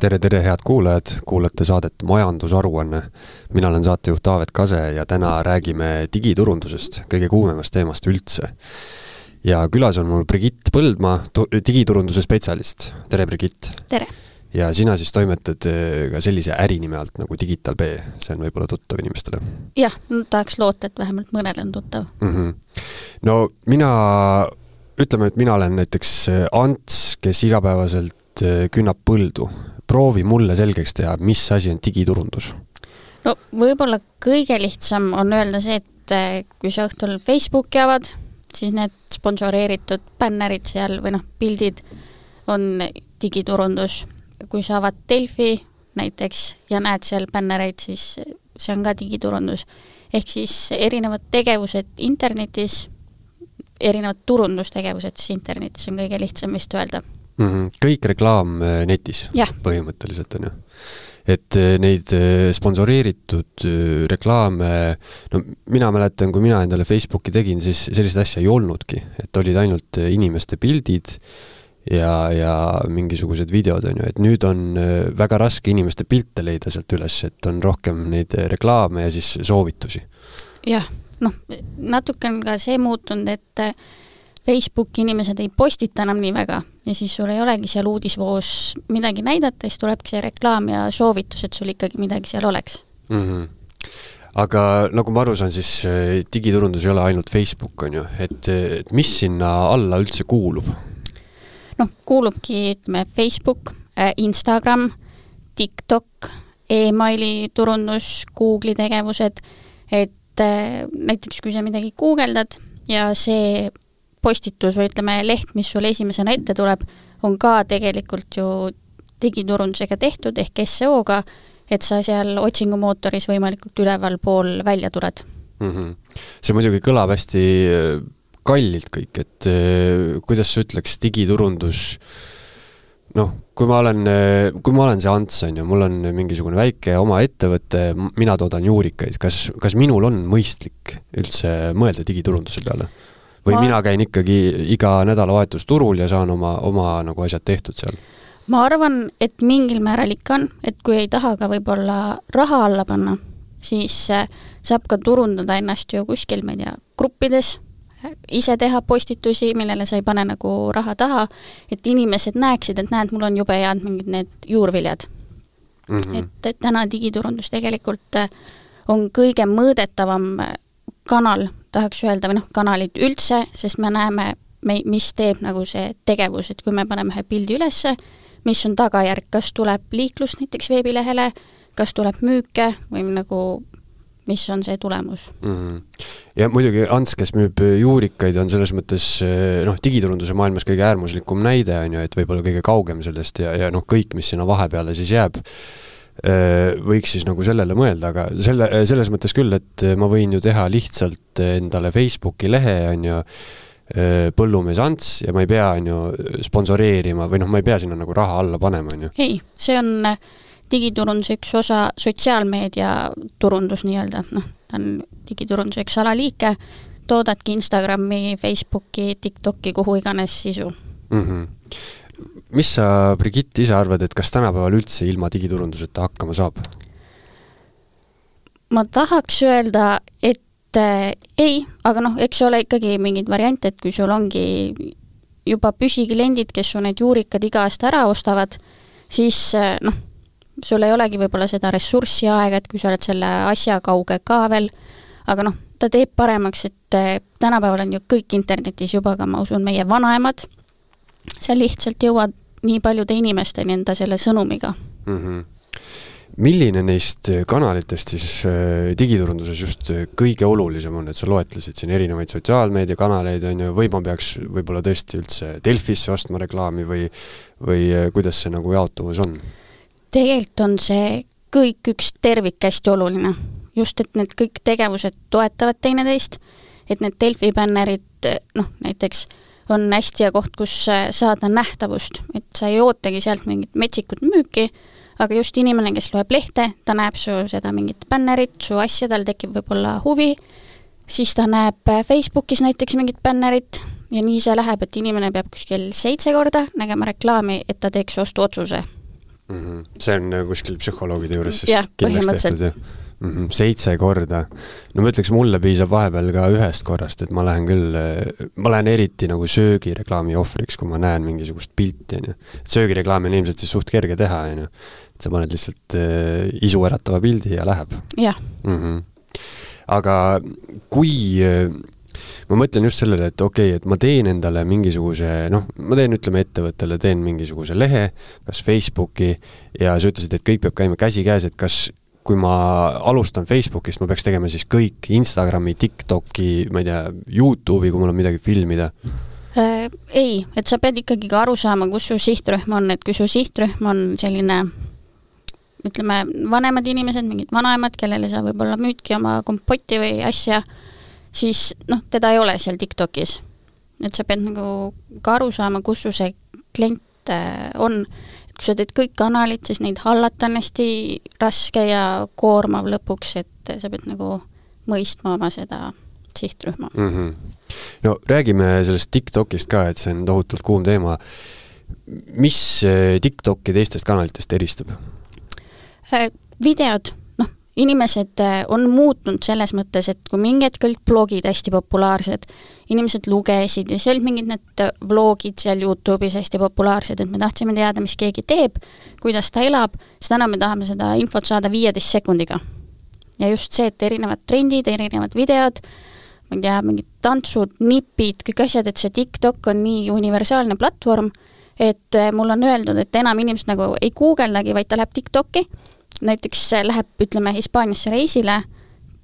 tere, tere, head kuulajad, kuulate saadet Majandusaruanne. mina olen saatejuht Taavet Kase ja täna räägime digiturundusest, kõige kuumemast teemast üldse. ja külas on mul Brigitt Põldmaa, digiturunduse spetsialist. tere, Brigitt! tere! ja sina siis toimetad eh, ka sellise ärinime alt nagu Digital B, see on võib-olla tuttav inimestele? jah, tahaks loota, et vähemalt mõnele on tuttav mm. -hmm. no mina, ütleme, et mina olen näiteks eh, Ants, kes igapäevaselt eh, künnab põldu proovi mulle selgeks teha, mis asi on digiturundus? no võib-olla kõige lihtsam on öelda see, et eh, kui sa õhtul Facebooki avad, siis need sponsoreeritud bännerid seal või noh, pildid on digiturundus. kui sa avad Delfi näiteks ja näed seal bännereid, siis see on ka digiturundus. ehk siis erinevad tegevused internetis, erinevad turundustegevused siis internetis on kõige lihtsam vist öelda mm. -hmm. kõik reklaam äh, netis põhimõtteliselt on ju et äh, neid äh, sponsoreeritud reklaame, no mina mäletan, kui mina endale Facebooki tegin, siis sellist asja ei olnudki, et olid ainult inimeste pildid ja, ja mingisugused videod, on ju, et nüüd on väga raske inimeste pilte leida sealt üles, et on rohkem neid reklaame ja siis soovitusi. jah, noh, natuke on ka see muutunud, et Facebooki inimesed ei postita enam nii väga ja siis sul ei olegi seal uudisvoos midagi näidata, siis tulebki see reklaam ja soovitus, et sul ikkagi midagi seal oleks mm. -hmm aga nagu ma aru saan, siis eh, digiturundus ei ole ainult Facebook, on ju, et, et mis sinna alla üldse kuulub? noh, kuulubki, ütleme, Facebook, eh, Instagram, TikTok e, emaili turundus, Google'i tegevused, et eh, näiteks kui sa midagi guugeldad ja see postitus või ütleme, leht, mis sul esimesena ette tuleb, on ka tegelikult ju digiturundusega tehtud ehk seo-ga, et sa seal otsingumootoris võimalikult ülevalpool välja tuled mm. -hmm. see muidugi kõlab hästi äh, kallilt kõik, et äh, kuidas sa ütleks, digiturundus noh, kui ma olen, äh, kui ma olen see Ants, on ju, mul on mingisugune väike oma ettevõte, mina toodan juurikaid, kas, kas minul on mõistlik üldse mõelda digiturunduse peale? Või ma... mina käin ikkagi iga nädalavahetus turul ja saan oma, oma nagu asjad tehtud seal? ma arvan, et mingil määral ikka on, et kui ei taha ka võib-olla raha alla panna, siis äh, saab ka turundada ennast ju kuskil, ma ei tea, gruppides, ise teha postitusi, millele sa ei pane nagu raha taha, et inimesed näeksid, et näed, mul on jube head mingid need juurviljad mm. -hmm. et, et täna digiturundus tegelikult äh, on kõige mõõdetavam äh, kanal tahaks öelda, või noh, kanalid üldse, sest me näeme, me, mis teeb nagu see tegevus, et kui me paneme ühe pildi ülesse, mis on tagajärg, kas tuleb liiklus näiteks veebilehele, kas tuleb müüke või nagu mis on see tulemus mm. -hmm. ja muidugi Ants, kes müüb juurikaid, on selles mõttes noh, digiturunduse maailmas kõige äärmuslikum näide, on ju, et võib-olla kõige kaugem sellest ja, ja noh, kõik, mis sinna vahepeale siis jääb võiks siis nagu sellele mõelda, aga selle, selles mõttes küll, et ma võin ju teha lihtsalt endale Facebooki lehe, on ju, äh, põllumees Ants ja ma ei pea, on ju, sponsoreerima või noh, ma ei pea sinna nagu raha alla panema, on ju. ei, see on digiturunduse üks osa, sotsiaalmeedia turundus nii-öelda, noh, ta on digiturunduse üks alaliike, toodadki Instagrami, Facebooki, TikToki, kuhu iganes sisu mm. -hmm mis sa, Brigitt, ise arvad, et kas tänapäeval üldse ilma digiturunduseta hakkama saab? ma tahaks öelda, et äh, ei, aga noh, eks ole ikkagi mingeid variante, et kui sul ongi juba püsikliendid, kes su need juurikad iga aasta ära ostavad, siis äh, noh, sul ei olegi võib-olla seda ressurssi aega, et kui sa oled selle asja kauge ka veel, aga noh, ta teeb paremaks, et äh, tänapäeval on ju kõik internetis juba ka, ma usun, meie vanaemad, sa lihtsalt jõuad nii paljude inimesteni enda selle sõnumiga mm. -hmm milline neist kanalitest siis äh, digiturunduses just äh, kõige olulisem on, et sa loetlesid siin erinevaid sotsiaalmeediakanaleid, on ju, või ma peaks võib-olla tõesti üldse Delfisse ostma reklaami või, või äh, kuidas see nagu jaotuvus on? tegelikult on see kõik üks tervik hästi oluline. just, et need kõik tegevused toetavad teineteist, et need Delfi bännerid, noh näiteks on hästi hea koht, kus äh, saada nähtavust, et sa ei ootagi sealt mingit metsikut müüki, aga just inimene, kes loeb lehte, ta näeb su seda mingit bännerit, su asja, tal tekib võib-olla huvi, siis ta näeb äh, Facebookis näiteks mingit bännerit ja nii see läheb, et inimene peab kuskil seitse korda nägema reklaami, et ta teeks ostuotsuse mm. -hmm. see on äh, kuskil psühholoogide juures siis jah, kindlaks tehtud, jah? Mm -hmm. seitse korda. no ma ütleks, mulle piisab vahepeal ka ühest korrast, et ma lähen küll, ma lähen eriti nagu söögireklaami ohvriks, kui ma näen mingisugust pilti, on ju. söögireklaami on ilmselt siis suht kerge teha, on ju. et sa paned lihtsalt äh, isu äratava pildi ja läheb. jah mm. -hmm. aga kui äh, ma mõtlen just sellele, et okei okay,, et ma teen endale mingisuguse noh, ma teen, ütleme ettevõttele, teen mingisuguse lehe, kas Facebooki, ja sa ütlesid, et kõik peab käima käsikäes, et kas kui ma alustan Facebookist, ma peaks tegema siis kõik Instagrami, TikToki, ma ei tea, Youtube'i, kui mul on midagi filmida äh,? ei, et sa pead ikkagi ka aru saama, kus su sihtrühm on, et kui su sihtrühm on selline ütleme, vanemad inimesed, mingid vanaemad, kellele sa võib-olla müüdki oma kompotti või asja, siis noh, teda ei ole seal TikTokis. et sa pead nagu ka aru saama, kus su see klient äh, on kui sa teed kõik kanalid, siis neid hallata on hästi raske ja koormav lõpuks, et sa pead nagu mõistma oma seda sihtrühma mm. -hmm. no räägime sellest TikTokist ka, et see on tohutult kuum teema. mis eh, TikToki teistest kanalitest eristab? Äh, videod inimesed äh, on muutnud selles mõttes, et kui mingi hetk olid blogid hästi populaarsed, inimesed lugesid ja siis olid mingid need äh, vlogid seal Youtube'is hästi populaarsed, et me tahtsime teada, mis keegi teeb, kuidas ta elab, siis täna me tahame seda infot saada viieteist sekundiga. ja just see, et erinevad trendid, erinevad videod, ma ei tea, mingid tantsud, nipid, kõik asjad, et see TikTok on nii universaalne platvorm, et äh, mulle on öeldud, et enam inimesed nagu ei guugeldagi, vaid ta läheb TikToki näiteks läheb, ütleme, Hispaaniasse reisile,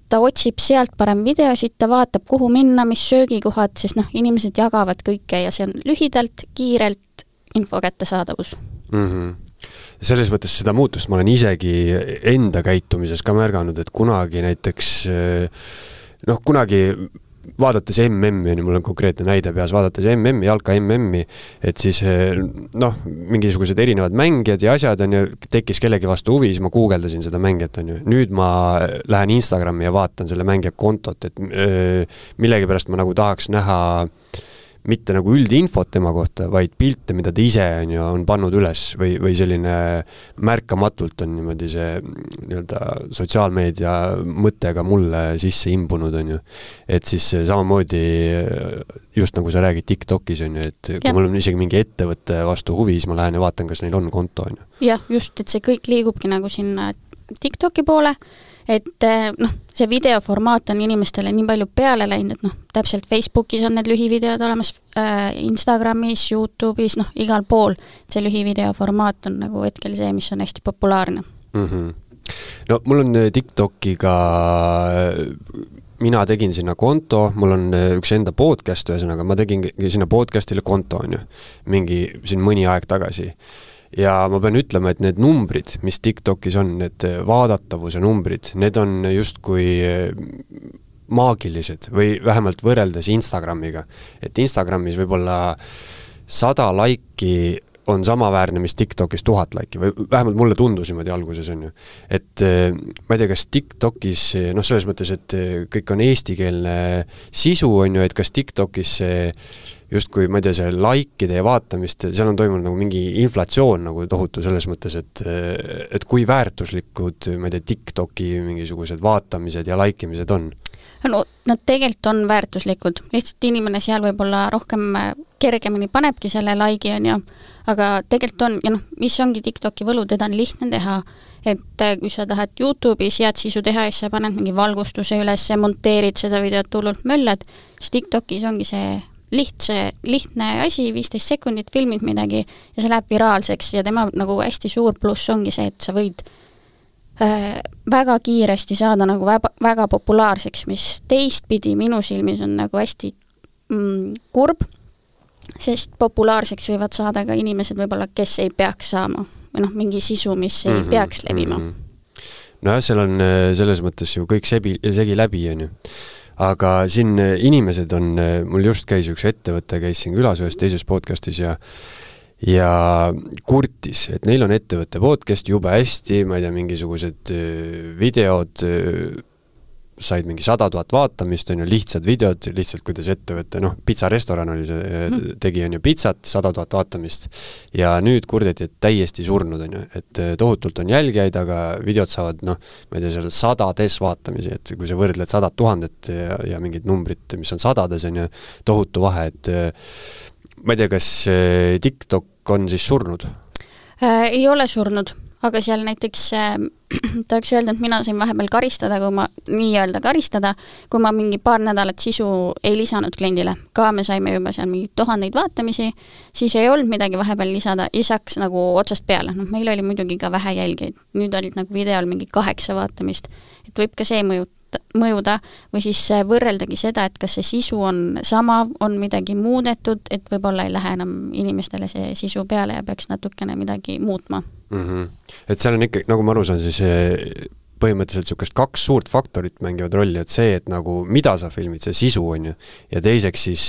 ta otsib sealt parem videosid, ta vaatab, kuhu minna, mis söögikohad, sest noh, inimesed jagavad kõike ja see on lühidalt, kiirelt info kättesaadavus mm. -hmm selles mõttes seda muutust ma olen isegi enda käitumises ka märganud, et kunagi näiteks noh, kunagi vaadates MM-i, on ju, mul on konkreetne näide peas, vaadates MM-i, jalka MM-i, et siis eh, noh, mingisugused erinevad mängijad ja asjad, on ju, tekkis kellegi vastu huvi, siis ma guugeldasin seda mängijat, on ju. nüüd ma lähen Instagrami ja vaatan selle mängija kontot, et öö, millegipärast ma nagu tahaks näha äh, mitte nagu üldinfot tema kohta, vaid pilte, mida ta ise on ju, on pannud üles või, või selline märkamatult on niimoodi see nii-öelda sotsiaalmeedia mõte ka mulle sisse imbunud, on ju. et siis samamoodi just nagu sa räägid TikTokis on ju, et kui ja. mul on isegi mingi ettevõtte vastu huvi, siis ma lähen ja vaatan, kas neil on konto, on ju. jah, just, et see kõik liigubki nagu sinna TikToki poole et eh, noh, see videoformaat on inimestele nii palju peale läinud, et noh, täpselt Facebookis on need lühivideod olemas äh,, Instagramis, Youtube'is, noh, igal pool. see lühivideo formaat on nagu hetkel see, mis on hästi populaarne mm. -hmm. no mul on eh, TikTokiga mina tegin sinna konto, mul on üks enda podcast, ühesõnaga ma tegin sinna podcast'ile konto, on ju, mingi siin mõni aeg tagasi ja ma pean ütlema, et need numbrid, mis TikTokis on, need vaadatavuse numbrid, need on justkui maagilised või vähemalt võrreldes Instagramiga. et Instagramis võib-olla sada laiki on samaväärne, mis TikTokis tuhat laiki või vähemalt mulle tundus niimoodi alguses, on ju. et ma ei tea, kas TikTokis, noh, selles mõttes, et kõik on eestikeelne sisu, on ju, et kas TikTokis see justkui, ma ei tea, see likeide ja vaatamist, seal on toimunud nagu mingi inflatsioon nagu tohutu selles mõttes, et et kui väärtuslikud, ma ei tea, TikToki mingisugused vaatamised ja like imised on? no nad tegelikult on väärtuslikud, lihtsalt inimene seal võib-olla rohkem äh, kergemini panebki selle like'i, on ju, aga tegelikult on, ja noh, mis ongi TikToki võlu, teda on lihtne teha, et äh, kui sa tahad Youtube'is head sisu teha ja siis sa paned mingi valgustuse üles, monteerid seda videot hullult möllad, siis TikTokis ongi see lihtse, lihtne asi, viisteist sekundit filmid midagi ja see läheb viraalseks ja tema nagu hästi suur pluss ongi see, et sa võid äh, väga kiiresti saada nagu väga, väga populaarseks, mis teistpidi minu silmis on nagu hästi mm, kurb, sest populaarseks võivad saada ka inimesed võib-olla, kes ei peaks saama või noh, mingi sisu, mis ei mm -hmm, peaks levima mm. -hmm. nojah, seal on äh, selles mõttes ju kõik sebi, segi läbi, on ju aga siin äh, inimesed on, äh, mul just käis üks ettevõte, käis siin külas ühes teises podcastis ja ja kurtis, et neil on ettevõtte podcast jube hästi, ma ei tea, mingisugused äh, videod said mingi sada tuhat vaatamist, on ju, lihtsad videod, lihtsalt kuidas ettevõte, noh, pitsarestoran oli see mm., tegi, on ju, pitsat, sada tuhat vaatamist, ja nüüd kurdeti, et täiesti surnud, on ju, et äh, tohutult on jälgijaid, aga videod saavad noh, ma ei tea, seal sadades vaatamisi, et kui sa võrdled sadat tuhandet ja, ja mingit numbrit, mis on sadades, on ju, tohutu vahe, et äh, ma ei tea, kas TikTok on siis surnud äh,? Ei ole surnud aga seal näiteks äh, tahaks öelda, et mina sain vahepeal karistada, kui ma, nii-öelda karistada, kui ma mingi paar nädalat sisu ei lisanud kliendile. ka me saime juba seal mingeid tuhandeid vaatamisi, siis ei olnud midagi vahepeal lisada ja siis hakkas nagu otsast peale, noh meil oli muidugi ka vähe jälgijaid, nüüd olid nagu videol mingi kaheksa vaatamist, et võib ka see mõjutada mõjuda või siis äh, võrreldagi seda, et kas see sisu on sama, on midagi muudetud, et võib-olla ei lähe enam inimestele see sisu peale ja peaks natukene midagi muutma mm. -hmm. et seal on ikka, nagu ma aru saan, siis põhimõtteliselt niisugust kaks suurt faktorit mängivad rolli, et see, et nagu mida sa filmid, see sisu, on ju, ja teiseks siis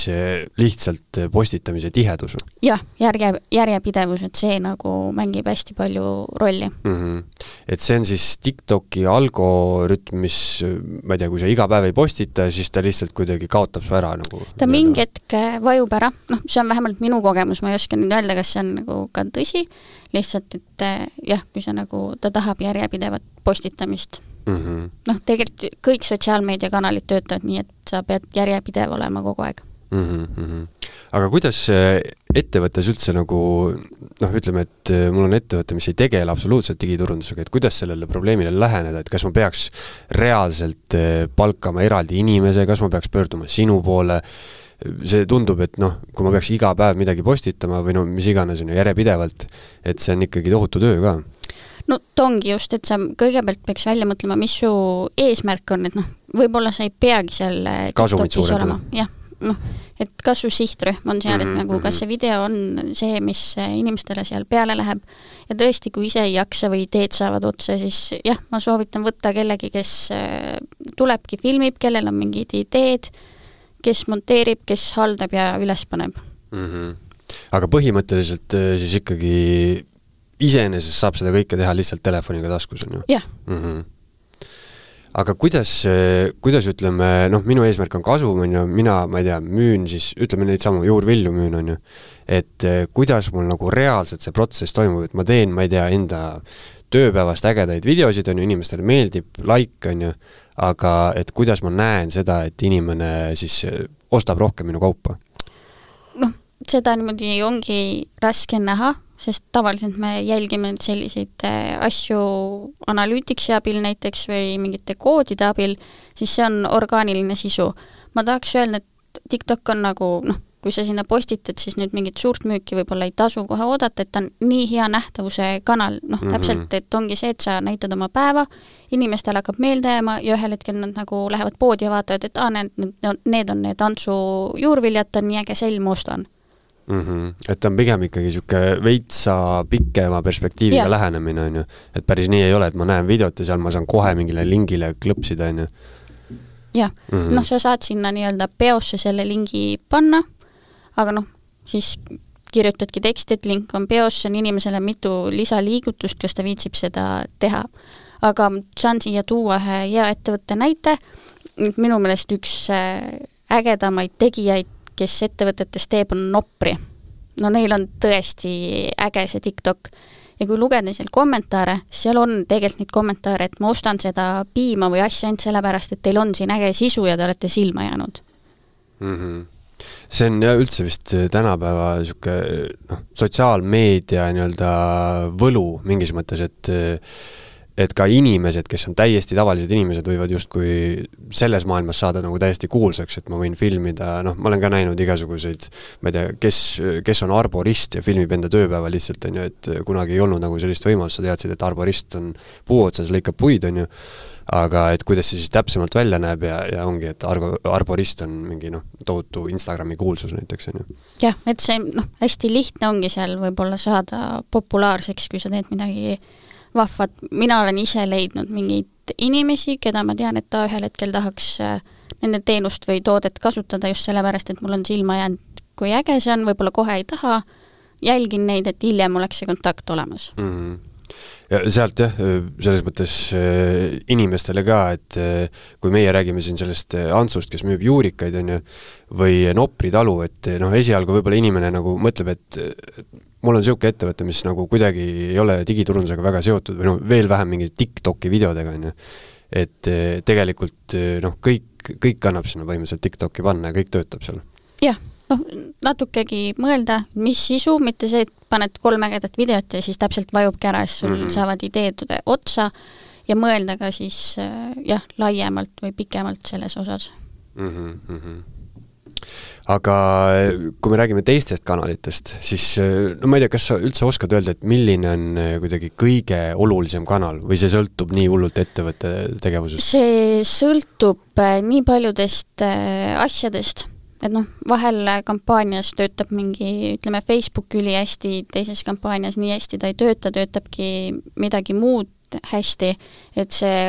lihtsalt postitamise tihedus. jah, järje, järjepidevus, et see nagu mängib hästi palju rolli mm. -hmm. et see on siis TikToki algoritm, mis ma ei tea, kui sa iga päev ei postita, siis ta lihtsalt kuidagi kaotab su ära nagu ta mingi hetk vajub ära, noh, see on vähemalt minu kogemus, ma ei oska nüüd öelda, kas see on nagu ka tõsi, lihtsalt et jah, kui sa nagu, ta tahab järjepidevat postitamist mm -hmm.. noh, tegelikult kõik sotsiaalmeediakanalid töötavad nii, et sa pead järjepidev olema kogu aeg mm. -hmm. aga kuidas ettevõttes üldse nagu noh, ütleme, et mul on ettevõte, mis ei tegele absoluutselt digiturundusega, et kuidas sellele probleemile läheneda, et kas ma peaks reaalselt palkama eraldi inimese, kas ma peaks pöörduma sinu poole, see tundub, et noh, kui ma peaks iga päev midagi postitama või no mis iganes, on ju, järjepidevalt, et see on ikkagi tohutu töö ka no ta ongi just, et sa kõigepealt peaks välja mõtlema, mis su eesmärk on, et noh, võib-olla sa ei peagi seal kasumit suurendada. jah, noh, et kas su sihtrühm on seal, et mm -hmm. nagu kas mhm. see video on see, mis inimestele seal peale läheb ja tõesti, kui ise ei jaksa või ideed saavad otsa, siis jah, ma soovitan võtta kellegi, kes äh, tulebki, filmib, kellel on mingid ideed, kes monteerib, kes haldab ja üles paneb mm. -hmm. aga põhimõtteliselt äh, siis ikkagi iseenesest saab seda kõike teha lihtsalt telefoniga taskus, on ju? jah mm -hmm. aga kuidas, kuidas ütleme, noh, minu eesmärk on kasum, on ju, mina, ma ei tea, müün siis, ütleme neid samu juurvilju müün, on ju, et eh, kuidas mul nagu reaalselt see protsess toimub, et ma teen, ma ei tea, enda tööpäevast ägedaid videosid, on ju, inimestele meeldib, like, on ju, aga et kuidas ma näen seda, et inimene siis eh, ostab rohkem minu kaupa? noh, seda niimoodi ongi raske näha, sest tavaliselt me jälgime selliseid äh, asju analüütiksi abil näiteks või mingite koodide abil, siis see on orgaaniline sisu. ma tahaks öelda, et TikTok on nagu noh, kui sa sinna postitad, siis nüüd mingit suurt müüki võib-olla ei tasu kohe oodata, et ta on nii hea nähtavuse kanal, noh mm -hmm. täpselt, et ongi see, et sa näitad oma päeva, inimestele hakkab meelde jääma ja ühel hetkel nad nagu lähevad poodi ja vaatavad, et aa, need, need, on need Antsu juurviljad, ta on nii äge sell, ma ostan mm. -hmm. et ta on pigem ikkagi niisugune veitsa pikema perspektiiviga yeah. lähenemine, on ju. et päris nii ei ole, et ma näen videot ja seal ma saan kohe mingile lingile klõpsida, on ju. jah mm -hmm., noh, sa saad sinna nii-öelda peosse selle lingi panna, aga noh, siis kirjutadki teksti, et link on peos, see on inimesele mitu lisaliigutust, kas ta viitsib seda teha. aga saan siia tuua ühe hea ettevõtte näite, minu meelest üks äh, ägedamaid tegijaid kes ettevõtetes teeb, on Nopri. no neil on tõesti äge see TikTok ja kui lugeda seal kommentaare, seal on tegelikult neid kommentaare, et ma ostan seda piima või asja ainult sellepärast, et teil on siin äge sisu ja te olete silma jäänud mm. -hmm see on jah üldse vist tänapäeva niisugune noh, sotsiaalmeedia nii-öelda võlu mingis mõttes, et et ka inimesed, kes on täiesti tavalised inimesed, võivad justkui selles maailmas saada nagu täiesti kuulsaks, et ma võin filmida, noh, ma olen ka näinud igasuguseid, ma ei tea, kes, kes on arborist ja filmib enda tööpäeva lihtsalt, on ju, et kunagi ei olnud nagu sellist võimalust, sa teadsid, et arborist on puu otsas, lõikab puid, on ju, aga et kuidas see siis täpsemalt välja näeb ja, ja ongi, et argo, arborist on mingi noh, tohutu Instagrami kuulsus näiteks, on ju. jah, et see noh, hästi lihtne ongi seal võib-olla saada populaarseks, kui sa teed midagi vahvad, mina olen ise leidnud mingeid inimesi, keda ma tean, et ta ühel hetkel tahaks äh, nende teenust või toodet kasutada just sellepärast, et mul on silma jäänud, kui äge see on, võib-olla kohe ei taha, jälgin neid, et hiljem oleks see kontakt olemas mm. -hmm ja sealt jah, selles mõttes inimestele ka, et kui meie räägime siin sellest Antsust, kes müüb juurikaid, on ju, või Nopri talu, et noh, esialgu võib-olla inimene nagu mõtleb, et mul on niisugune ettevõte, mis nagu kuidagi ei ole digiturundusega väga seotud või noh, veel vähem mingi TikToki videodega, on ju. et tegelikult noh, kõik, kõik annab sinna põhimõtteliselt TikToki panna ja kõik töötab seal. jah noh, natukegi mõelda, mis sisu, mitte see, et paned kolm ägedat videot ja siis täpselt vajubki ära, siis sul mm -hmm. saavad ideed otsa ja mõelda ka siis äh, jah, laiemalt või pikemalt selles osas mm. -hmm. aga äh, kui me räägime teistest kanalitest, siis äh, no ma ei tea, kas sa üldse oskad öelda, et milline on kuidagi kõige olulisem kanal või see sõltub nii hullult ettevõtte tegevusest? see sõltub nii paljudest asjadest et noh, vahel kampaanias töötab mingi, ütleme, Facebook ülihästi, teises kampaanias nii hästi ta ei tööta, töötabki midagi muud hästi, et see,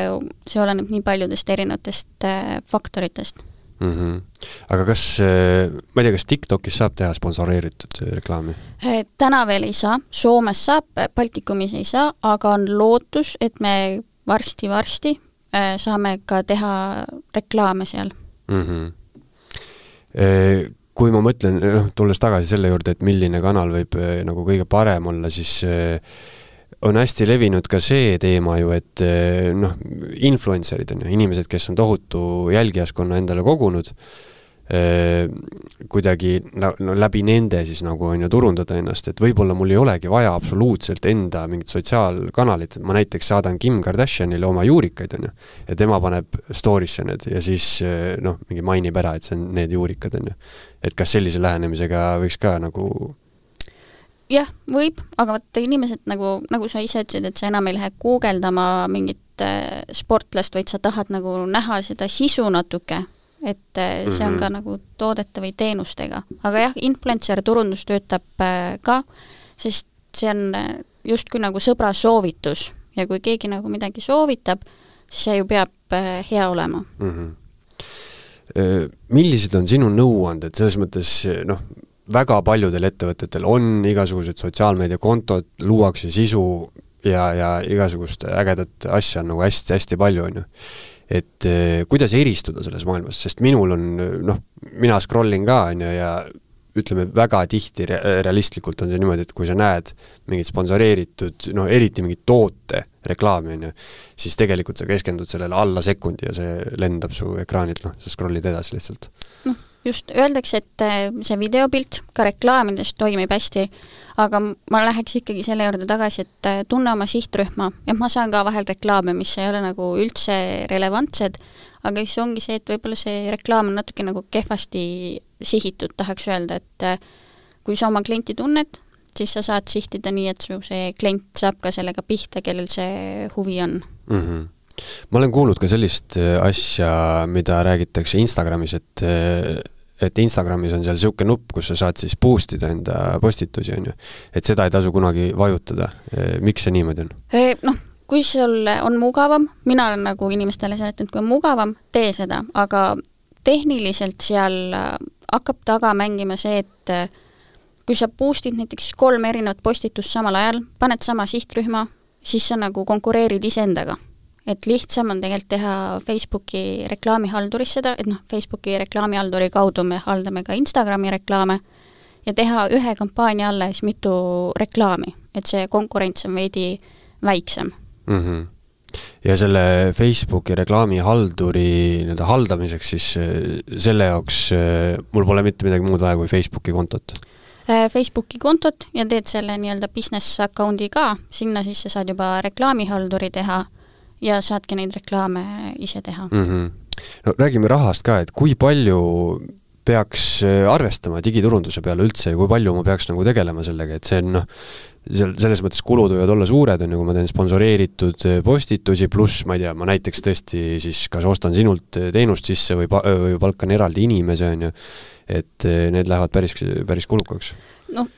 see oleneb nii paljudest erinevatest äh, faktoritest mm. -hmm. aga kas, äh, ma ei tea, kas TikTokis saab teha sponsoreeritud reklaami? Äh, täna veel ei saa, Soomes saab, Baltikumis ei saa, aga on lootus, et me varsti-varsti saame ka teha reklaame seal mm. -hmm kui ma mõtlen, noh, tulles tagasi selle juurde, et milline kanal võib äh, nagu kõige parem olla, siis äh, on hästi levinud ka see teema ju, et noh, influencer'id on ju, inimesed, kes on tohutu jälgijaskonna endale kogunud. Äh, kuidagi no, läbi nende siis nagu on ju turundada ennast, et võib-olla mul ei olegi vaja absoluutselt enda mingit sotsiaalkanalit, et ma näiteks saadan Kim Kardashianile oma juurikaid, on ju, ja tema paneb story'sse need ja siis noh, mingi mainib ära, et see on need juurikad, on ju. et kas sellise lähenemisega võiks ka nagu jah, võib, aga vaata inimesed nagu, nagu sa ise ütlesid, et sa enam ei lähe guugeldama mingit äh, sportlast, vaid sa tahad nagu näha seda sisu natuke et äh, see on ka mhm. nagu toodete või teenustega. aga jah, influencer turundus töötab äh, ka, sest see on äh, justkui nagu sõbra soovitus ja kui keegi nagu midagi soovitab, siis see ju peab hea olema mm. -hmm. Millised on sinu nõuanded, selles mõttes noh, väga paljudel ettevõtetel on igasugused sotsiaalmeediakontod, luuakse sisu ja, ja igasugust ägedat asja on nagu hästi-hästi palju, on ju et eh, kuidas eristuda selles maailmas, sest minul on noh, mina scroll in ka, on ju, ja ütleme, väga tihti re realistlikult on see niimoodi, et kui sa näed mingit sponsoreeritud, no eriti mingit toote reklaami, on ju, siis tegelikult sa keskendud sellele alla sekundi ja see lendab su ekraanilt, noh, sa scroll'id edasi lihtsalt. noh, just, öeldakse, et eh, see videopilt ka reklaamides toimib hästi, aga ma läheks ikkagi selle juurde tagasi, et äh, tunne oma sihtrühma, et ma saan ka vahel reklaame, mis ei ole nagu üldse relevantsed, aga siis ongi see, et võib-olla see reklaam on natuke nagu kehvasti sihitud, tahaks öelda, et äh, kui sa oma klienti tunned, siis sa saad sihtida nii, et su see klient saab ka sellega pihta, kellel see huvi on mm. -hmm ma olen kuulnud ka sellist äh, asja, mida räägitakse Instagramis, et et Instagramis on seal niisugune nupp, kus sa saad siis boost ida enda postitusi, on ju. et seda ei tasu kunagi vajutada. miks see niimoodi on? Noh, kui sul on mugavam, mina olen nagu inimestele seletanud, kui on mugavam, tee seda, aga tehniliselt seal äh, hakkab taga mängima see, et äh, kui sa boost'id näiteks kolm erinevat postitust samal ajal, paned sama sihtrühma, siis sa nagu konkureerid iseendaga et lihtsam on tegelikult teha Facebooki reklaamihalduris seda, et noh, Facebooki reklaamihalduri kaudu me haldame ka Instagrami reklaame, ja teha ühe kampaania alla siis mitu reklaami, et see konkurents on veidi väiksem mm. -hmm ja selle Facebooki reklaamihalduri nii-öelda haldamiseks siis äh, selle jaoks äh, mul pole mitte midagi muud vaja kui Facebooki kontot? Äh, Facebooki kontot ja teed selle nii-öelda business account'i ka, sinna sisse saad juba reklaamihalduri teha ja saadki neid reklaame ise teha mm. -hmm. no räägime rahast ka, et kui palju peaks äh, arvestama digiturunduse peale üldse ja kui palju ma peaks nagu tegelema sellega, et see on noh, seal selles mõttes kulud võivad olla suured, on ju, kui ma teen sponsoreeritud äh, postitusi, pluss ma ei tea, ma näiteks tõesti siis kas ostan sinult äh, teenust sisse või pa-, või palkan eraldi inimese, on ju, et need lähevad päris, päris kulukaks. noh,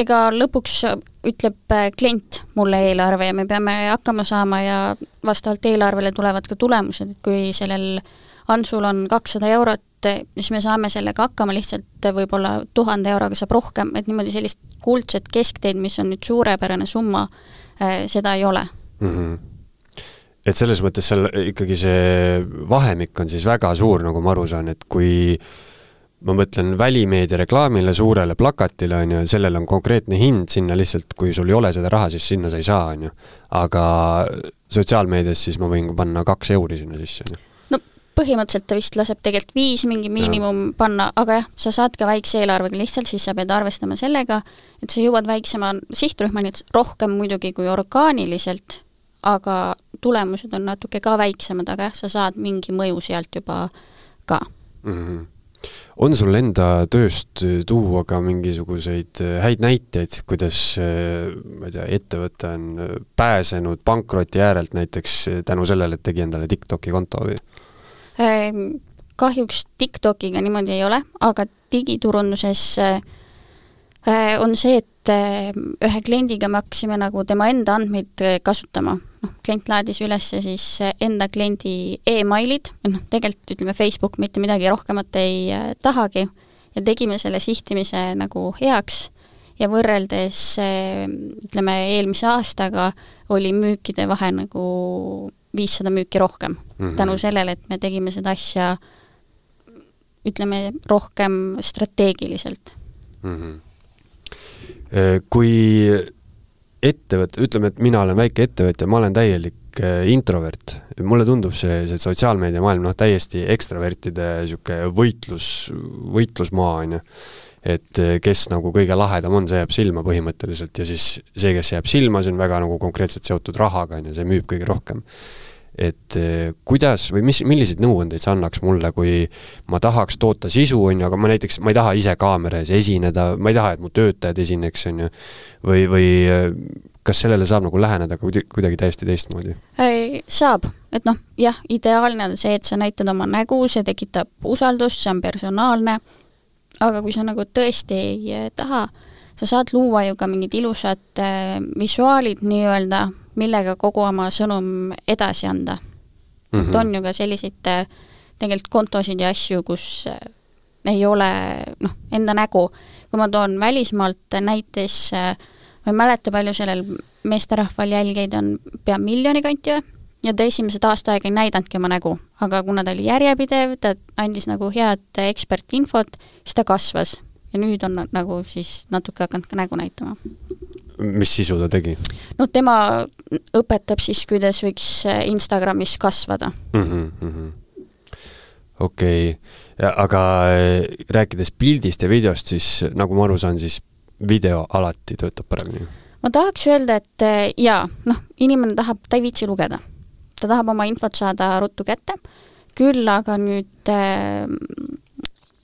ega lõpuks ütleb klient mulle eelarve ja me peame hakkama saama ja vastavalt eelarvele tulevad ka tulemused, et kui sellel Ansul on kakssada eurot, siis me saame sellega hakkama, lihtsalt võib-olla tuhande euroga saab rohkem, et niimoodi sellist kuldset keskteed, mis on nüüd suurepärane summa, seda ei ole mm. -hmm. et selles mõttes seal ikkagi see vahemik on siis väga suur, nagu ma aru saan, et kui ma mõtlen välimeedia reklaamile, suurele plakatile, on ju, sellel on konkreetne hind, sinna lihtsalt, kui sul ei ole seda raha, siis sinna sa ei saa, on ju. aga sotsiaalmeedias siis ma võin panna kaks euri sinna sisse, on ju põhimõtteliselt ta vist laseb tegelikult viis mingi miinimum ja. panna, aga jah, sa saad ka väikse eelarvega lihtsalt, siis sa pead arvestama sellega, et sa jõuad väiksema sihtrühmani, rohkem muidugi kui orgaaniliselt, aga tulemused on natuke ka väiksemad, aga jah, sa saad mingi mõju sealt juba ka mm. -hmm on sul enda tööst tuua ka mingisuguseid häid näiteid, kuidas ma ei tea, ettevõte on pääsenud pankroti äärelt näiteks tänu sellele, et tegi endale TikToki konto või? Ehm, kahjuks TikTokiga niimoodi ei ole, aga digiturunduses äh, on see, et äh, ühe kliendiga me hakkasime nagu tema enda andmeid äh, kasutama. Noh, klient laadis üles siis enda kliendi emailid, noh, tegelikult ütleme, Facebook mitte midagi rohkemat ei tahagi, ja tegime selle sihtimise nagu heaks ja võrreldes ütleme, eelmise aastaga oli müükide vahe nagu viissada müüki rohkem mm. -hmm. tänu sellele, et me tegime seda asja ütleme, rohkem strateegiliselt mm. -hmm. Kui ettevõte, ütleme, et mina olen väike ettevõtja, ma olen täielik äh, introvert, mulle tundub see, see sotsiaalmeediamaailm noh, täiesti ekstravertide niisugune võitlus, võitlusmaa, on ju. Et äh, kes nagu kõige lahedam on, see jääb silma põhimõtteliselt ja siis see, kes jääb silma, see on väga nagu konkreetselt seotud rahaga, on ju, see müüb kõige rohkem et eh, kuidas või mis, milliseid nõuandeid sa annaks mulle, kui ma tahaks toota sisu, on ju, aga ma näiteks, ma ei taha ise kaamera ees esineda, ma ei taha, et mu töötajad esineks, on ju, või, või eh, kas sellele saab nagu läheneda kuidagi täiesti teistmoodi? saab, et noh, jah, ideaalne on see, et sa näitad oma nägu, see tekitab usaldust, see on personaalne, aga kui sa nagu tõesti ei eh, taha, sa saad luua ju ka mingid ilusad visuaalid nii-öelda, millega kogu oma sõnum edasi anda mm. -hmm. et on ju ka selliseid äh, tegelikult kontosid ja asju, kus äh, ei ole noh, enda nägu. kui ma toon välismaalt näites, äh, ma ei mäleta, palju sellel meesterahval jälgijaid on, pea miljoni kanti või? ja ta esimesed aasta aega ei näidanudki oma nägu, aga kuna ta oli järjepidev, ta andis nagu head ekspertinfot, siis ta kasvas ja nüüd on nagu siis natuke hakanud ka nägu näitama mis sisu ta tegi? no tema õpetab siis, kuidas võiks äh, Instagramis kasvada mm. -hmm. okei okay., aga äh, rääkides pildist ja videost, siis nagu ma aru saan, siis video alati töötab paremini? ma tahaks öelda, et äh, jaa, noh, inimene tahab, ta ei viitsi lugeda. ta tahab oma infot saada ruttu kätte, küll aga nüüd äh,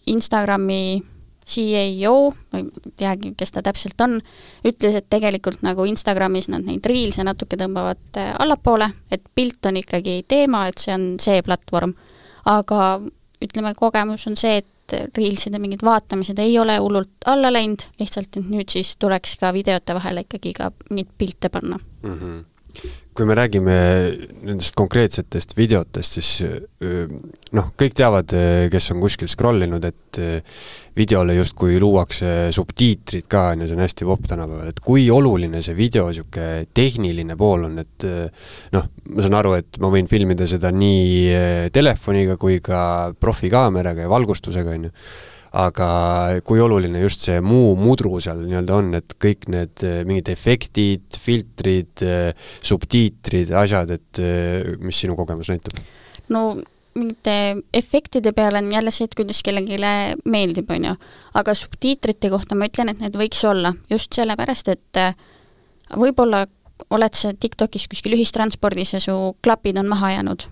Instagrami CEO, ma ei teagi, kes ta täpselt on, ütles, et tegelikult nagu Instagramis nad neid Reels'e natuke tõmbavad äh, allapoole, et pilt on ikkagi teema, et see on see platvorm. aga ütleme, kogemus on see, et Reelside mingid vaatamised ei ole hullult alla läinud, lihtsalt et nüüd siis tuleks ka videote vahele ikkagi ka mingeid pilte panna mm. -hmm kui me räägime nendest konkreetsetest videotest, siis noh, kõik teavad, kes on kuskil scroll inud, et videole justkui luuakse subtiitrid ka, on ju, see on hästi popp tänapäeval, et kui oluline see video niisugune tehniline pool on, et noh, ma saan aru, et ma võin filmida seda nii telefoniga kui ka profikaameraga ja valgustusega, on ju aga kui oluline just see muu mudru seal nii-öelda on, et kõik need eh, mingid efektid, filtrid, eh, subtiitrid, asjad, et eh, mis sinu kogemus näitab? no mingite efektide peale on jälle see, et kuidas kellelegi meeldib, on ju. aga subtiitrite kohta ma ütlen, et need võiks olla just sellepärast, et võib-olla oled sa TikTokis kuskil ühistranspordis ja su klapid on maha jäänud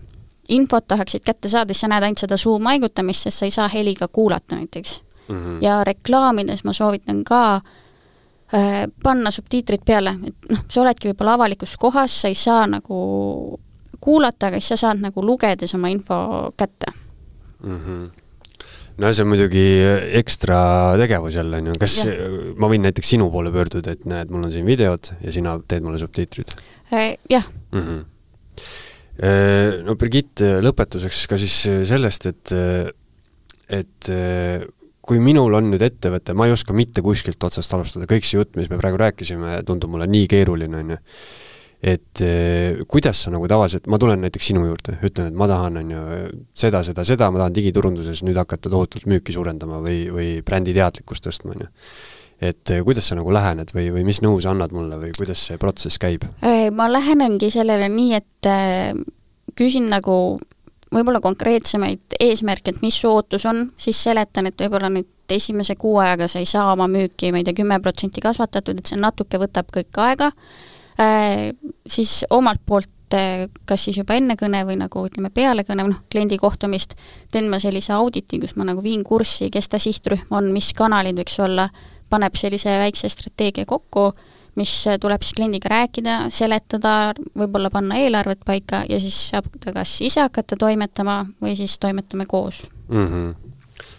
infot tahaksid kätte saada, siis sa näed ainult seda suu maigutamist, sest sa ei saa heliga kuulata näiteks mm. -hmm. ja reklaamides ma soovitan ka äh, panna subtiitrid peale, et noh, sa oledki võib-olla avalikus kohas, sa ei saa nagu kuulata, aga siis sa saad nagu lugedes oma info kätte mm. -hmm no see on muidugi ekstra tegevus jälle, on ju, kas ja. ma võin näiteks sinu poole pöörduda, et näed, mul on siin videod ja sina teed mulle subtiitrid? Äh, jah mm. -hmm no Brigitte, lõpetuseks ka siis sellest, et, et kui minul on nüüd ettevõte, ma ei oska mitte kuskilt otsast alustada, kõik see jutt, mis me praegu rääkisime, tundub mulle nii keeruline, on ju. et kuidas sa nagu tavaliselt, ma tulen näiteks sinu juurde, ütlen, et ma tahan, on ju, seda, seda, seda, ma tahan digiturunduses nüüd hakata tohutult müüki suurendama või, või brändi teadlikkust tõstma, on ju. Et eh, kuidas sa nagu lähened või, või mis nõu sa annad mulle või kuidas see protsess käib? ma lähenengi sellele nii, et äh, küsin nagu võib-olla konkreetsemaid eesmärke, et mis su ootus on, siis seletan, et võib-olla nüüd esimese kuu ajaga sa ei saa oma müüki, ma ei tea, kümme protsenti kasvatatud, et see natuke võtab kõik aega äh,, siis omalt poolt äh, kas siis juba enne kõne või nagu ütleme, peale kõne, noh, kliendi kohtumist, teen ma sellise auditi, kus ma nagu viin kurssi, kes ta sihtrühm on, mis kanalid võiks olla, paneb sellise väikse strateegia kokku mis tuleb siis kliendiga rääkida, seletada, võib-olla panna eelarvet paika ja siis saab ta kas ise hakata toimetama või siis toimetame koos mm. -hmm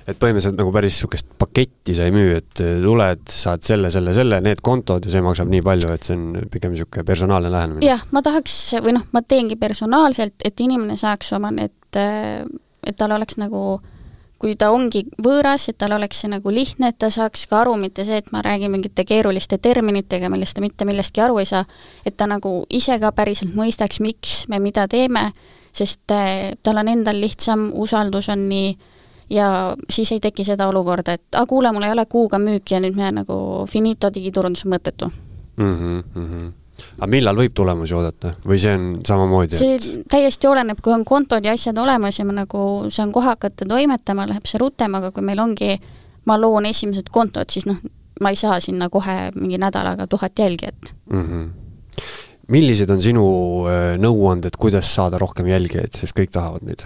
et põhimõtteliselt nagu päris niisugust paketti sa ei müü, et tuled, saad selle, selle, selle, need kontod ja see maksab nii palju, et see on pigem niisugune personaalne lähenemine? jah, ma tahaks, või noh, ma teengi personaalselt, et inimene saaks oma need, et tal oleks nagu äh, kui ta ongi võõras, et tal oleks see nagu lihtne, et ta saaks ka aru, mitte see, et ma räägin mingite keeruliste terminitega, millest ta mitte millestki aru ei saa, et ta nagu ise ka päriselt mõistaks, miks me mida teeme, sest äh, tal on endal lihtsam, usaldus on nii, ja siis ei teki seda olukorda, et aa, kuule, mul ei ole kuuga müüki ja nüüd me nagu finito digiturundus on mõttetu mm. -hmm, mm -hmm aga millal võib tulemusi oodata või see on samamoodi? see et... täiesti oleneb, kui on kontod ja asjad olemas ja ma nagu saan kohe hakata toimetama, läheb see rutem, aga kui meil ongi, ma loon esimesed kontod, siis noh, ma ei saa sinna kohe mingi nädalaga tuhat jälgijat mm. -hmm. millised on sinu äh, nõuanded, kuidas saada rohkem jälgijaid, sest kõik tahavad neid?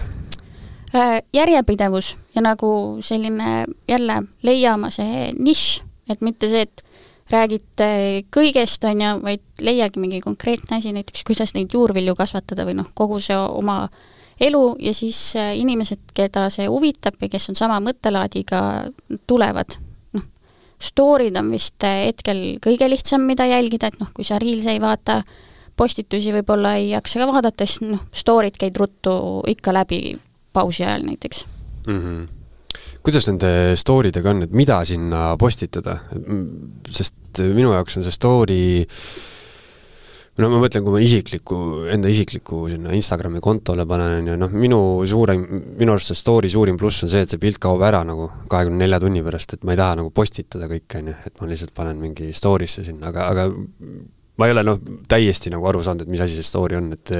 Äh, järjepidevus ja nagu selline jälle leia oma see nišš, et mitte see, et räägite kõigest, on ju, vaid leiagi mingi konkreetne asi, näiteks kuidas neid juurvilju kasvatada või noh, kogu see oma elu ja siis äh, inimesed, keda see huvitab ja kes on sama mõttelaadiga, tulevad. noh, story'd on vist äh, hetkel kõige lihtsam, mida jälgida, et noh, kui sa Reels'e ei vaata, postitusi võib-olla ei jaksa ka vaadata, siis noh, story'd käid ruttu ikka läbi pausi ajal näiteks mm. -hmm kuidas nende story dega on, et mida sinna postitada? sest minu jaoks on see story no ma mõtlen, kui ma isikliku, enda isikliku sinna Instagrami kontole panen ja noh, minu suurim, minu arust see story suurim pluss on see, et see pilt kaob ära nagu kahekümne nelja tunni pärast, et ma ei taha nagu postitada kõike, on ju, et ma lihtsalt panen mingi story'sse sinna, aga, aga ma ei ole noh, täiesti nagu aru saanud, et mis asi see story on, et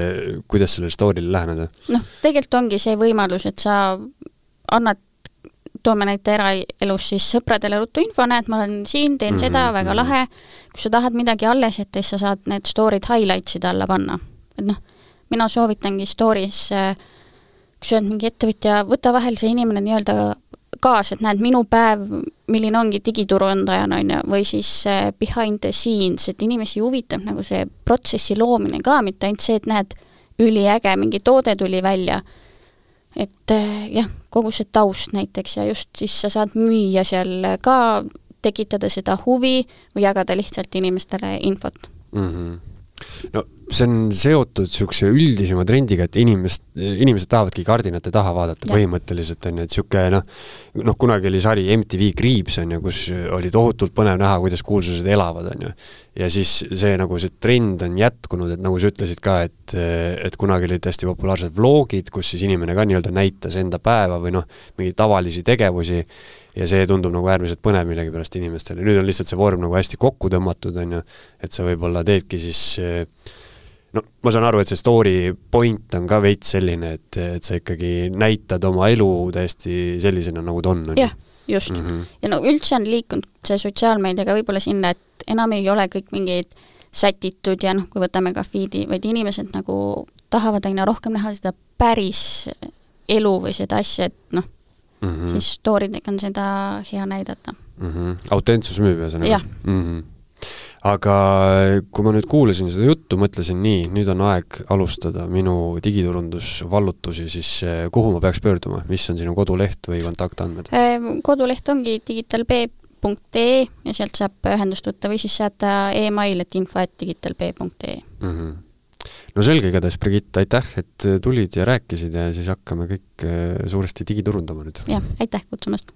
kuidas sellele story'le läheneda? noh, tegelikult ongi see võimalus, et sa annad toome näite eraelus siis sõpradele ruttu info, näed, ma olen siin, teen mm -hmm. seda, väga mhm. lahe, kui sa tahad midagi alles jätta, siis sa saad need story'd highlights'ide alla panna. et noh, mina soovitangi story's, kui sa oled mingi ettevõtja, võta vahel see inimene nii-öelda kaasa, et näed, minu päev, milline ongi digiturundajana, on ju, või siis behind the scenes, et inimesi huvitab nagu see protsessi loomine ka, mitte ainult see, et näed, üliäge, mingi toode tuli välja et eh, jah, kogu see taust näiteks ja just siis sa saad müüa seal ka, tekitada seda huvi või jagada lihtsalt inimestele infot mm. -hmm. No see on seotud niisuguse üldisema trendiga, et inimest, inimesed tahavadki kardinate taha vaadata ja. põhimõtteliselt, on ju, et niisugune noh, noh, kunagi oli sari MTV Kriips, on ju, kus oli tohutult põnev näha, kuidas kuulsused elavad, on ju. ja siis see nagu see trend on jätkunud, et nagu sa ütlesid ka, et, et kunagi olid hästi populaarsed vlogid, kus siis inimene ka nii-öelda näitas enda päeva või noh, mingeid tavalisi tegevusi ja see tundub nagu äärmiselt põnev millegipärast inimestele, nüüd on lihtsalt see vorm nagu hästi kokku tõmmatud, on ju, et sa võib-olla teedki siis no ma saan aru, et see story point on ka veits selline, et, et sa ikkagi näitad oma elu täiesti sellisena, nagu ta on, on ju? jah, just mm. -hmm. ja no üldse on liikunud see sotsiaalmeediaga võib-olla sinna, et enam ei ole kõik mingid sätitud ja noh, kui võtame ka feed'i, vaid inimesed nagu tahavad aina rohkem näha seda päris elu või seda asja, et noh mm, -hmm. siis story dega on seda hea näidata mm. -hmm. autentsus müüb ühesõnaga? Mm -hmm aga kui ma nüüd kuulasin seda juttu, mõtlesin nii, nüüd on aeg alustada minu digiturundusvallutusi, siis eh, kuhu ma peaks pöörduma, mis on sinu koduleht või kontaktandmed? Ehm, koduleht ongi digitalb.ee ja sealt saab ühendust võtta või siis saata email, et info et digitalb.ee mm. -hmm no selge igatahes, Brigitte, aitäh, et tulid ja rääkisid ja siis hakkame kõik eh, suuresti digiturundama nüüd. jah, aitäh kutsumast!